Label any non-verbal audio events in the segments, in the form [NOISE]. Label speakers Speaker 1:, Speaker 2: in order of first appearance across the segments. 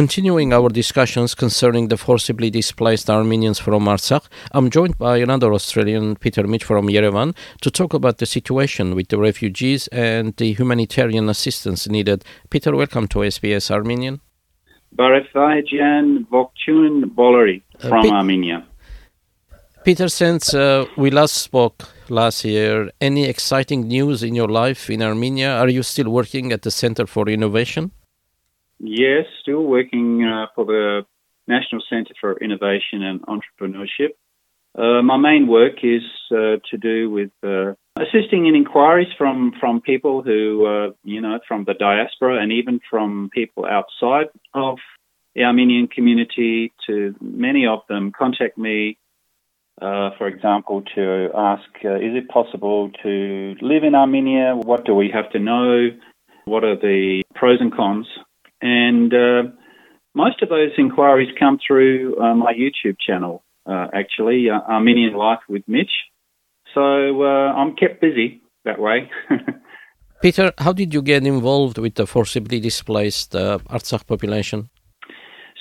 Speaker 1: continuing our discussions concerning the forcibly displaced Armenians from Artsakh, I'm joined by another Australian, Peter Mitch from Yerevan, to talk about the situation with the refugees and the humanitarian assistance needed. Peter, welcome to SBS Armenian.
Speaker 2: Barefaijan Vokchun Bolari
Speaker 1: Uh,
Speaker 2: from
Speaker 1: Pe-
Speaker 2: Armenia.
Speaker 1: Peter, since uh, we last spoke last year, any exciting news in your life in Armenia? Are you still working at the Center for Innovation?
Speaker 2: Yes, still working uh, for the National Centre for Innovation and Entrepreneurship. Uh, my main work is uh, to do with uh, assisting in inquiries from, from people who, uh, you know, from the diaspora and even from people outside of the Armenian community. To many of them contact me, uh, for example, to ask, is it possible to live in Armenia? What do we have to know? What are the pros and cons? And uh, most of those inquiries come through uh, my YouTube channel, uh, actually, uh, Armenian Life with Mitch. So uh, I'm kept busy that way. [LAUGHS]
Speaker 1: Peter, how did you get involved with the forcibly displaced uh, Artsakh population?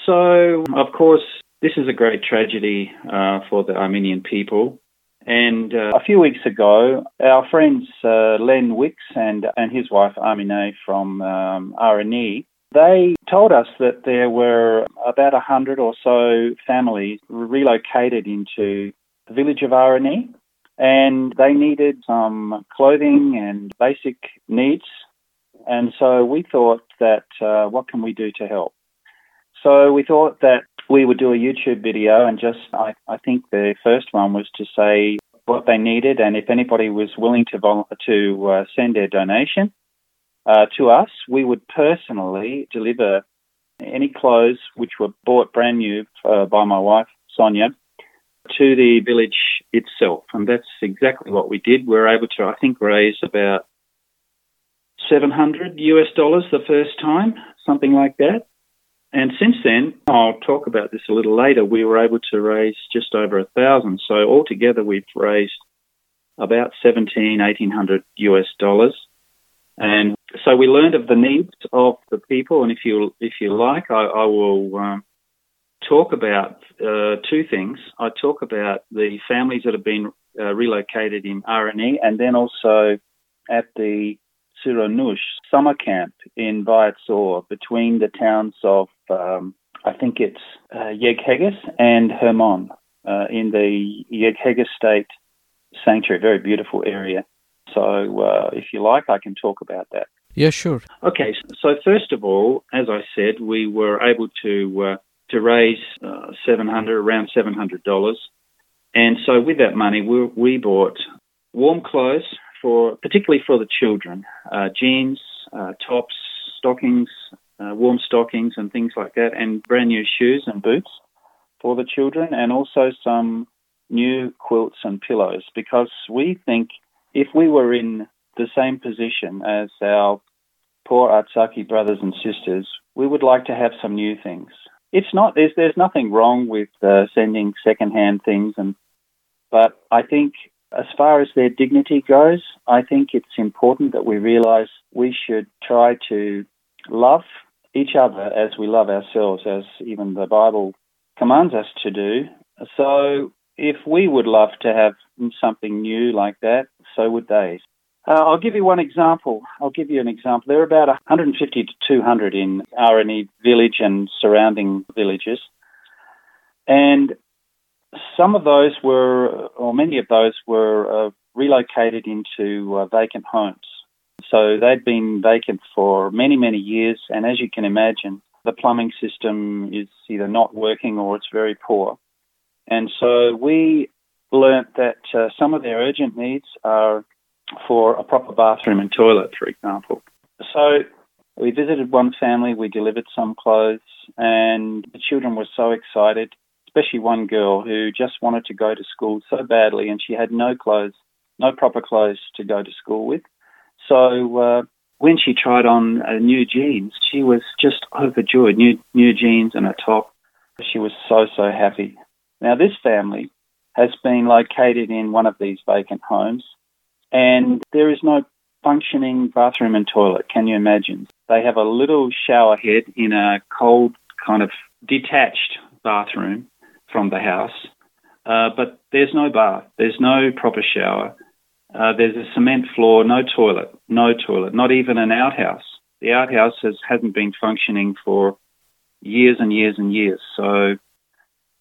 Speaker 2: so, of course, this is a great tragedy uh, for the Armenian people. And uh, a few weeks ago, our friends uh, Len Wicks and, and his wife Armine from um, Areni, they told us that there were about a hundred or so families relocated into the village of Areni, and they needed some clothing and basic needs. And so we thought that uh, what can we do to help? So we thought that we would do a YouTube video and just, I, I think the first one was to say what they needed and if anybody was willing to vol- to uh, send their donation uh, to us, we would personally deliver any clothes which were bought brand new uh, by my wife Sonia to the village itself, and that's exactly what we did. We were able to, I think, raise about 700 US dollars the first time, something like that. And since then, I'll talk about this a little later, we were able to raise just over a thousand. So altogether, we've raised about 17, 1800 US dollars. And so we learned of the needs of the people. And if you, if you like, I, I will um, talk about uh, two things. I talk about the families that have been uh, relocated in Areni and then also at the Sironush summer camp in Vayots Dzor between the towns of, um, I think it's uh, Yeghegis and Hermon uh, in the Yeghegis State Sanctuary, very beautiful area. So uh, if you like, I can talk about that.
Speaker 1: Yeah, sure.
Speaker 2: Okay, so first of all, as I said, we were able to uh, to raise uh, seven hundred, around seven hundred dollars, and so with that money, we, we bought warm clothes for, particularly for the children, uh, jeans, uh, tops, stockings, uh, warm stockings, and things like that, and brand new shoes and boots for the children, and also some new quilts and pillows, because we think if we were in the same position as our poor Artsakhi brothers and sisters, we would like to have some new things. It's not there's there's nothing wrong with uh, sending secondhand things, and but I think as far as their dignity goes, I think it's important that we realise we should try to love each other as we love ourselves, as even the Bible commands us to do. So if we would love to have something new like that, so would they. Uh, I'll give you one example. I'll give you an example. There are about 150 to 200 in Areni village and surrounding villages. And some of those were, or many of those were uh, relocated into uh, vacant homes. So they'd been vacant for many, many years. And as you can imagine, the plumbing system is either not working or it's very poor. And so we learnt that uh, some of their urgent needs are for a proper bathroom and toilet, for example. So we visited one family, we delivered some clothes, and the children were so excited, especially one girl who just wanted to go to school so badly, and she had no clothes, no proper clothes to go to school with. So uh, when she tried on uh, new jeans, she was just overjoyed. New new jeans and a top. She was so so happy. Now this family has been located in one of these vacant homes, and there is no functioning bathroom and toilet. Can you imagine? They have a little shower head in a cold kind of detached bathroom from the house, uh, but there's no bath, there's no proper shower, uh, there's a cement floor, no toilet, no toilet, not even an outhouse. The outhouse has, hasn't been functioning for years and years and years. So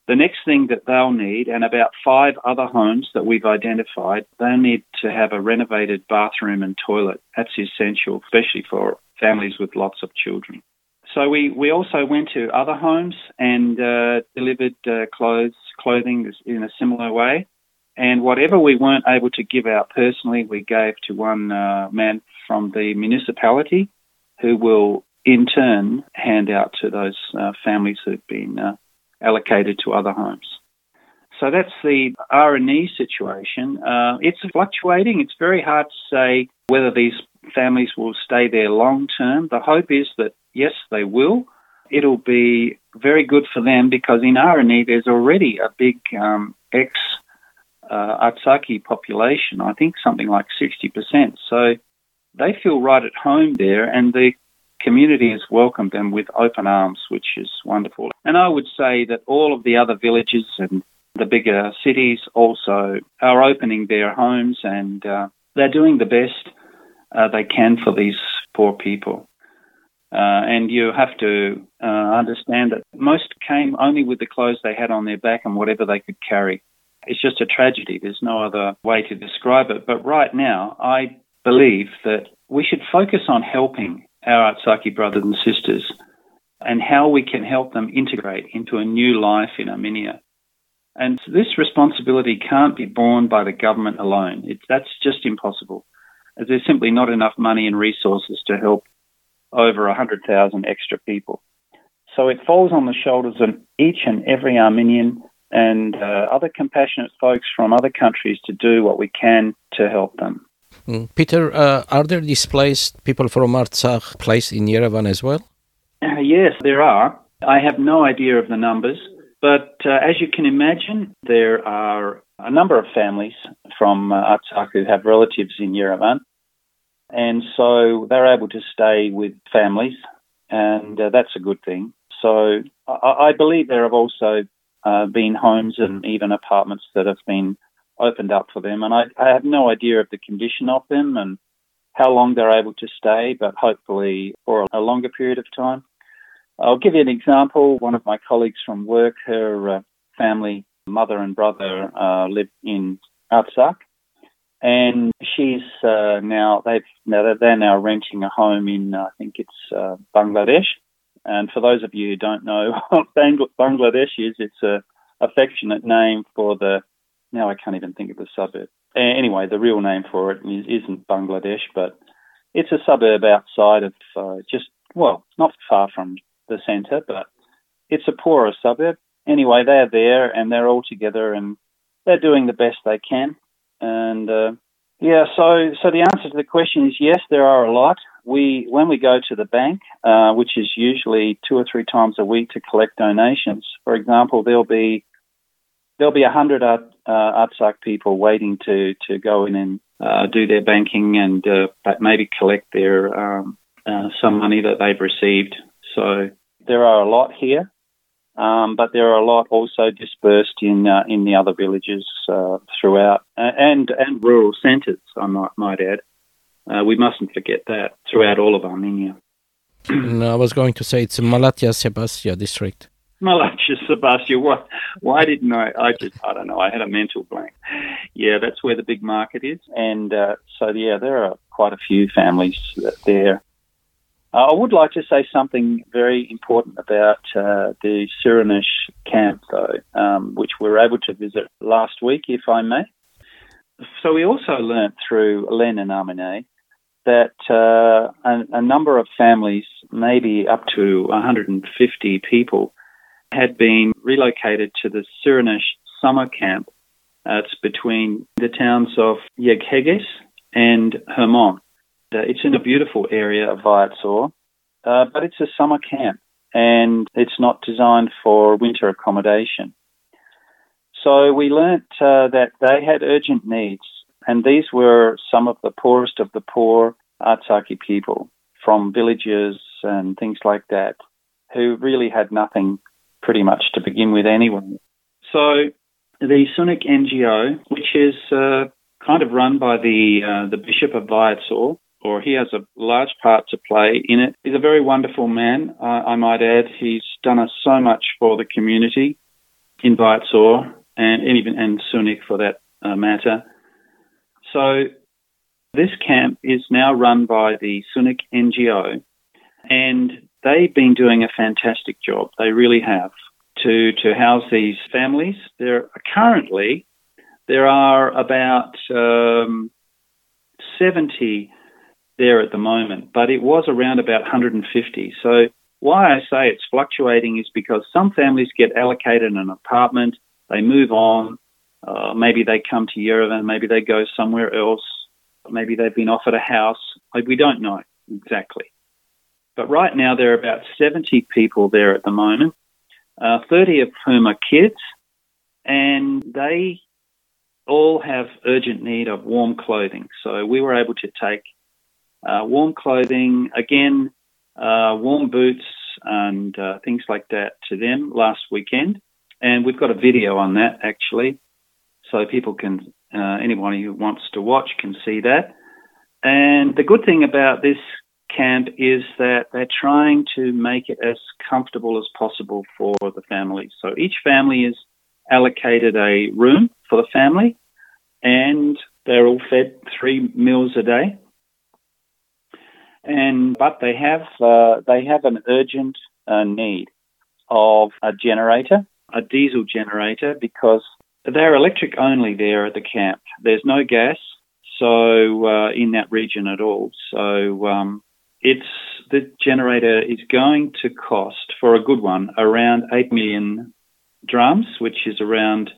Speaker 2: the next thing that they'll need, and about five other homes that we've identified, they'll need to have a renovated bathroom and toilet. That's essential, especially for families with lots of children. So we, we also went to other homes and uh, delivered uh, clothes, clothing in a similar way. And whatever we weren't able to give out personally, we gave to one uh, man from the municipality who will in turn hand out to those uh, families who've been uh, allocated to other homes. So that's the Areni situation. Uh, it's fluctuating. It's very hard to say whether these families will stay there long term. The hope is that yes, they will. It'll be very good for them because in Areni there's already a big um, ex uh, Artsakhi population. I think something like 60%. So they feel right at home there, and the community has welcomed them with open arms, which is wonderful. And I would say that all of the other villages and the bigger cities also are opening their homes and uh, they're doing the best uh, they can for these poor people. Uh, and you have to uh, understand that most came only with the clothes they had on their back and whatever they could carry. It's just a tragedy. There's no other way to describe it. But right now, I believe that we should focus on helping our Artsakhi brothers and sisters and how we can help them integrate into a new life in Armenia. And this responsibility can't be borne by the government alone. It, that's just impossible. There's simply not enough money and resources to help over 100,000 extra people. So it falls on the shoulders of each and every Armenian and uh, other compassionate folks from other countries to do what we can to help them.
Speaker 1: Mm. Peter, uh, are there displaced people from Artsakh placed in Yerevan as well?
Speaker 2: Uh, yes, there are. I have no idea of the numbers, but uh, as you can imagine, there are a number of families from uh, Artsakh who have relatives in Yerevan. And so they're able to stay with families, and uh, that's a good thing. So I, I believe there have also uh, been homes and even apartments that have been opened up for them. And I, I have no idea of the condition of them and how long they're able to stay, but hopefully for a longer period of time. I'll give you an example. One of my colleagues from work, her uh, family, mother and brother, uh, live in Artsakh, and she's uh, now they've now they're now renting a home in uh, I think it's uh, Bangladesh. And for those of you who don't know [LAUGHS] what Bangladesh is, it's a affectionate name for the now I can't even think of the suburb. Anyway, the real name for it isn't Bangladesh, but it's a suburb outside of uh, just well, not far from the centre, but it's a poorer suburb. Anyway, they're there and they're all together and they're doing the best they can. And uh, yeah, so so the answer to the question is yes, there are a lot. We when we go to the bank, uh, which is usually two or three times a week to collect donations. For example, there'll be there'll be a hundred Art, uh, Artsakh people waiting to to go in and uh, do their banking and uh, maybe collect their um, uh, some money that they've received. So there are a lot here. Um, but there are a lot also dispersed in uh, in the other villages uh, throughout, uh, and and rural centres. I might might add. Uh, we mustn't forget that throughout all of Armenia.
Speaker 1: I was going to say it's Malatya Sebastia district. [LAUGHS]
Speaker 2: Malatya Sebastia. Why, why didn't I? I just I don't know. I had a mental blank. Yeah, that's where the big market is, and uh, so yeah, there are quite a few families there. Uh, I would like to say something very important about uh, the Sirinish camp, though, um, which we were able to visit last week, if I may. So we also learnt through Len and Armine that uh, a, a, number of families, maybe up to 150 people, had been relocated to the Sirinish summer camp. Uh, it's between the towns of Yeghegis and Hermon. Uh, it's in a beautiful area of Vayots Dzor, uh, but it's a summer camp and it's not designed for winter accommodation. So we learnt uh, that they had urgent needs, and these were some of the poorest of the poor Artsakhi people from villages and things like that. who really had nothing pretty much to begin with anyway. So the Syunik NGO, which is uh, kind of run by the uh, the Bishop of Vayots Dzor, or he has a large part to play in it. He's a very wonderful man, uh, I might add. He's done us so much for the community in Vayots Dzor and even and Syunik for that uh, matter. So this camp is now run by the Syunik NGO, and they've been doing a fantastic job. They really have to to house these families. There currently there are about um, 70 there at the moment, but it was around about 150. So why I say it's fluctuating is because some families get allocated an apartment, they move on, uh, maybe they come to Yerevan, maybe they go somewhere else, maybe they've been offered a house. We don't know exactly. But right now there are about 70 people there at the moment, uh, 30 of whom are kids, and they all have urgent need of warm clothing. So we were able to take uh, warm clothing, again, uh, warm boots and uh, things like that to them last weekend. And we've got a video on that actually, so people can, uh, anyone who wants to watch can see that. And the good thing about this camp is that they're trying to make it as comfortable as possible for the families. So each family is allocated a room for the family, and they're all fed three meals a day and but they have uh, they have an urgent uh, need of a generator, a diesel generator, because they're electric only there at the camp. There's no gas, so uh, in that region at all. So um, it's the generator is going to cost for a good one around eight million drams, which is around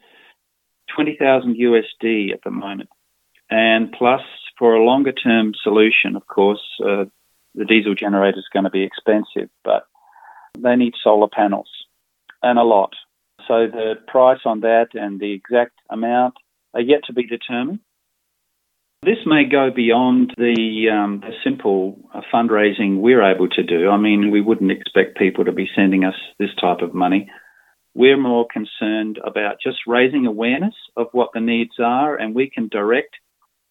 Speaker 2: twenty thousand USD at the moment. And plus, for a longer term solution, of course, uh, the diesel generator is going to be expensive, but they need solar panels and a lot. So the price on that and the exact amount are yet to be determined. This may go beyond the, um, the simple uh, fundraising we're able to do. I mean, we wouldn't expect people to be sending us this type of money. We're more concerned about just raising awareness of what the needs are, and we can direct,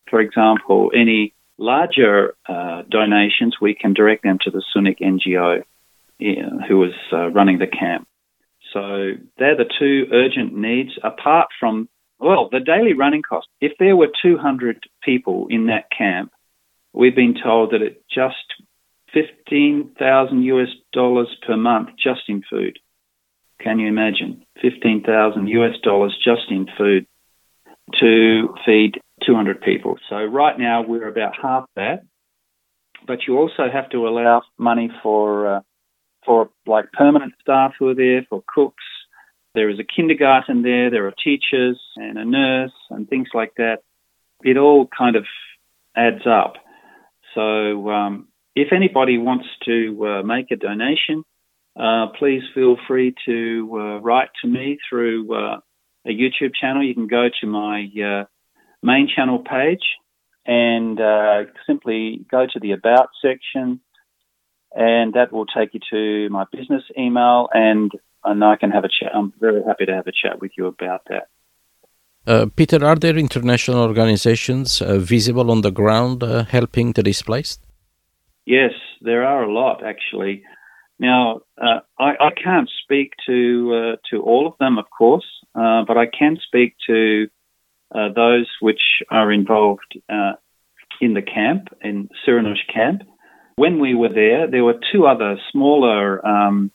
Speaker 2: for example, any larger uh, donations, we can direct them to the Syunik NGO who is uh, running the camp. So they're the two urgent needs apart from, well, the daily running cost. If there were 200 people in that camp, we've been told that it just 15,000 US dollars per month just in food. Can you imagine? 15,000 US dollars just in food to feed 200 people. So right now we're about half that, but you also have to allow money for uh, for like permanent staff who are there, for cooks. There is a kindergarten there. There are teachers and a nurse and things like that. It all kind of adds up. So um, if anybody wants to uh, make a donation, uh, please feel free to uh, write to me through uh, a YouTube channel. You can go to my uh, main channel page and uh, simply go to the About section, and that will take you to my business email, and, and I can have a chat. I'm very happy to have a chat with you about that.
Speaker 1: Uh, Peter, are there international organizations uh, visible on the ground uh, helping the displaced?
Speaker 2: Yes, there are a lot actually. Now, uh, I, I, can't speak to uh, to all of them, of course, uh, but I can speak to uh, those which are involved uh, in the camp, in Siranush camp. When we were there, there were two other smaller um,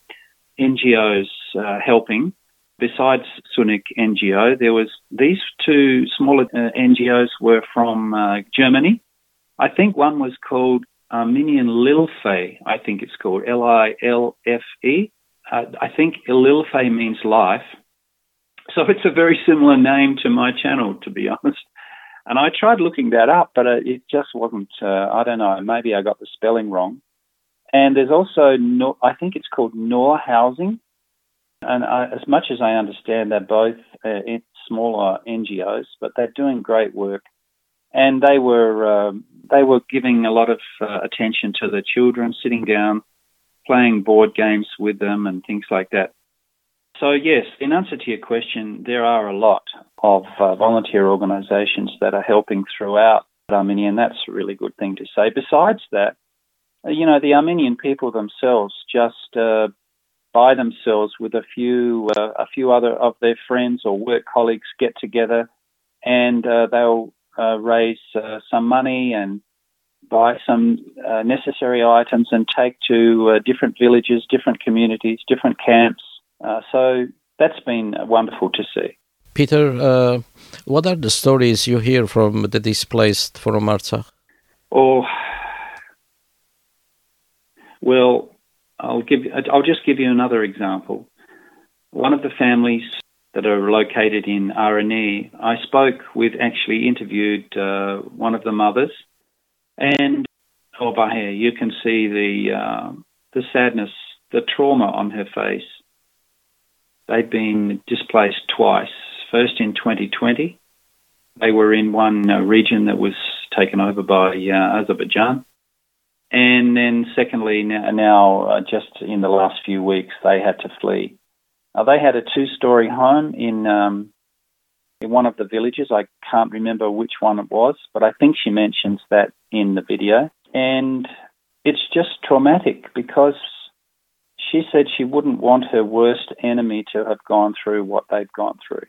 Speaker 2: NGOs uh, helping. Besides Syunik NGO, there was these two smaller uh, NGOs were from uh, Germany. I think one was called Armenian Lilfe. I think it's called L I L F E. Uh, I think Lilfe means life, so it's a very similar name to my channel, to be honest. And I tried looking that up, but uh, it just wasn't. Uh, I don't know. Maybe I got the spelling wrong. And there's also, I think it's called Noor Housing. And I, as much as I understand, they're both uh, smaller NGOs, but they're doing great work. And they were uh, they were giving a lot of uh, attention to the children, sitting down playing board games with them and things like that. So, yes, in answer to your question, there are a lot of uh, volunteer organisations that are helping throughout Armenia, and that's a really good thing to say. Besides that, you know, the Armenian people themselves just uh, by themselves with a few uh, a few other of their friends or work colleagues get together, and uh, they'll uh, raise some money and buy some necessary items and take to different villages, different communities, different camps uh, so that's been wonderful to see.
Speaker 1: Peter, uh, what are the stories you hear from the displaced from Artsakh?
Speaker 2: Oh, well, I'll give. I'll just give you another example. One of the families that are located in Areni, I spoke with, actually interviewed uh, one of the mothers, and oh, by you can see the uh, the sadness, the trauma on her face They'd been displaced twice. First in 2020, they were in one uh, region that was taken over by uh, Azerbaijan. And then, secondly, now, now uh, just in the last few weeks, they had to flee. they had a two story home in, um, in one of the villages. I can't remember which one it was, but I think she mentions that in the video. And it's just traumatic because she said she wouldn't want her worst enemy to have gone through what they've gone through.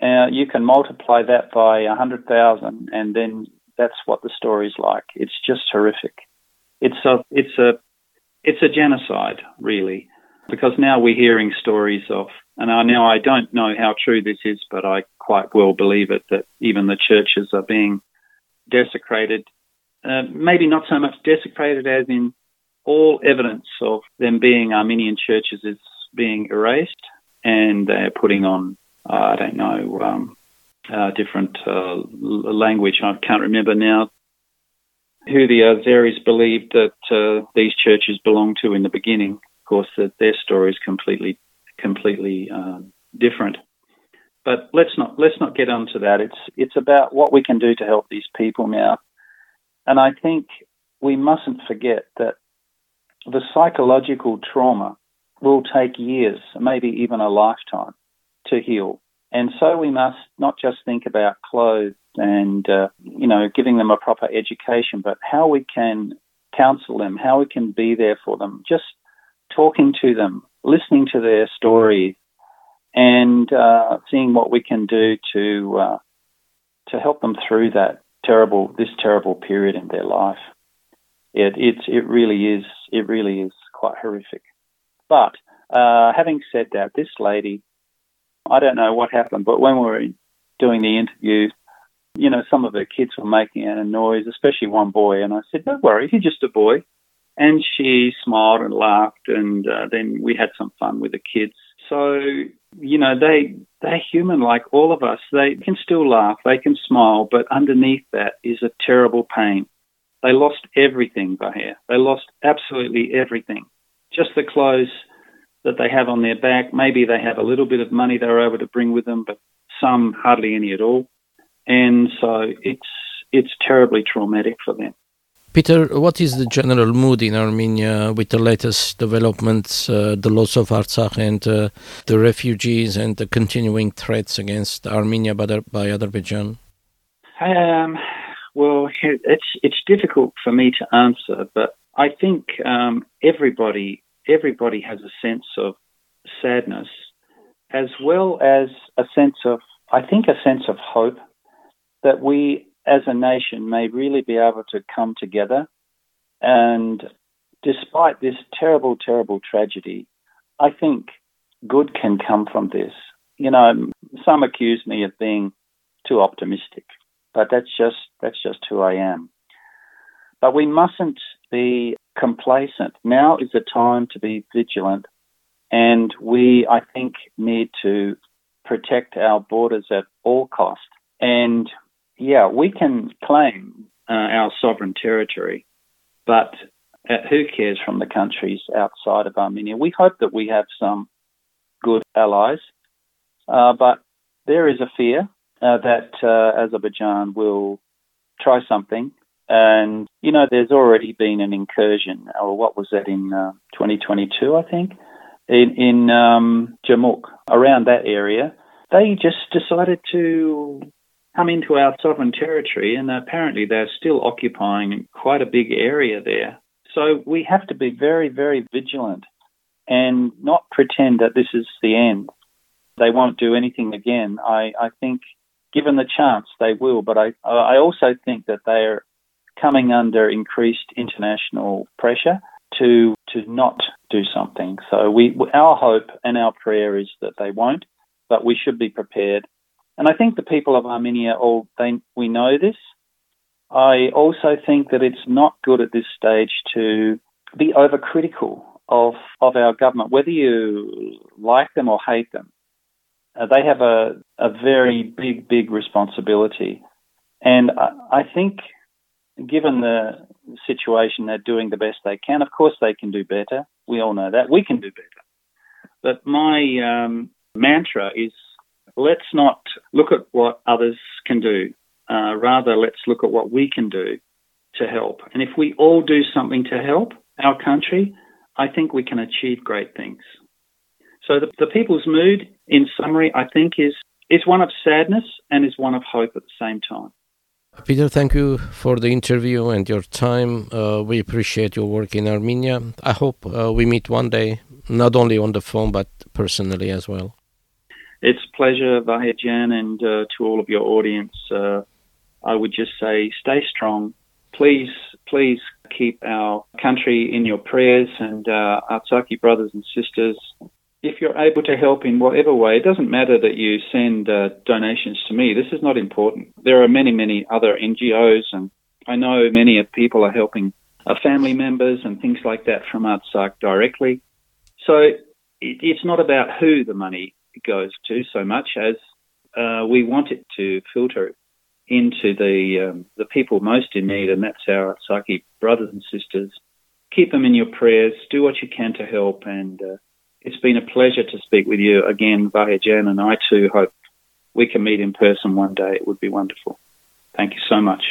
Speaker 2: Uh, you can multiply that by 100,000 and then that's what the story's like. It's just horrific. It's a, it's a, it's a genocide, really, because now we're hearing stories of, and I, now I don't know how true this is, but I quite well believe it, that even the churches are being desecrated. Uh, maybe not so much desecrated as in all evidence of them being Armenian churches is being erased, and they're putting on, uh, I don't know, um, uh, different uh, language. I can't remember now who the Azeris believed that uh, these churches belonged to in the beginning. Of course, that their story is completely, completely uh, different. But let's not let's not get onto that. It's it's about what we can do to help these people now, and I think we mustn't forget that the psychological trauma will take years, maybe even a lifetime, to heal. And so we must not just think about clothes and, uh, you know, giving them a proper education, but how we can counsel them, how we can be there for them, just talking to them, listening to their stories, and uh, seeing what we can do to uh, to help them through that terrible this terrible period in their life it it's it really is it really is quite horrific. But uh, having said that, this lady, I don't know what happened, but when we were doing the interview, you know, some of her kids were making a noise, especially one boy, and I said, "Don't worry, he's just a boy." And she smiled and laughed, and uh, then we had some fun with the kids. So you know, they they're human like all of us. They can still laugh, they can smile, but underneath that is a terrible pain. They lost everything, Bahir. They lost absolutely everything. Just the clothes that they have on their back. Maybe they have a little bit of money they were able to bring with them, but some hardly any at all. And so it's it's terribly traumatic for them.
Speaker 1: Peter, what is the general mood in Armenia with the latest developments, uh, the loss of Artsakh and uh, the refugees and the continuing threats against Armenia by, by Azerbaijan?
Speaker 2: Um, well, it's it's difficult for me to answer, but I think um, everybody everybody has a sense of sadness, as well as a sense of I think a sense of hope that we as a nation may really be able to come together, and despite this terrible terrible tragedy, I think good can come from this. You know, some accuse me of being too optimistic but that's just that's just who I am. But we mustn't be complacent. Now is the time to be vigilant, and we, I think, need to protect our borders at all cost. And yeah, we can claim uh, our sovereign territory, but uh, who cares from the countries outside of Armenia? We hope that we have some good allies, uh, but there is a fear uh, that uh, Azerbaijan will try something And, you know, there's already been an incursion, or what was that in uh, 2022, I think, in, in um, Jermuk, around that area. They just decided to come into our sovereign territory, and apparently they're still occupying quite a big area there. So we have to be very, very vigilant and not pretend that this is the end. They won't do anything again. I, I think, given the chance, they will. But I, I also think that they are coming under increased international pressure to to not do something. So we, our hope and our prayer is that they won't, but we should be prepared. And I think the people of Armenia all they we know this. I also think that it's not good at this stage to be overcritical of of our government, whether you like them or hate them. Uh, they have a a very big big responsibility, and I, I think, given the situation, they're doing the best they can. Of course, they can do better. We all know that we can do better. But my um, mantra is let's not look at what others can do. Uh, rather, let's look at what we can do to help. And if we all do something to help our country, I think we can achieve great things. So the, the people's mood, in summary, I think is is one of sadness and is one of hope at the same time.
Speaker 1: Peter, thank you for the interview and your time. Uh, we appreciate your work in Armenia. I hope uh, we meet one day, not only on the phone, but personally as well.
Speaker 2: It's a pleasure, Vahijan, and uh, to all of your audience. Uh, I would just say stay strong. Please, please keep our country in your prayers and uh, Artsakhi brothers and sisters. If you're able to help in whatever way, it doesn't matter that you send uh, donations to me. This is not important. There are many, many other NGOs, and I know many of people are helping uh, family members and things like that from Artsakh directly. So it, it's not about who the money goes to so much as uh, we want it to filter into the um, the people most in need, and that's our Artsakhi brothers and sisters. Keep them in your prayers. Do what you can to help, and uh, it's been a pleasure to speak with you again, Vahijan, and I too hope we can meet in person one day. It would be wonderful. Thank you so much.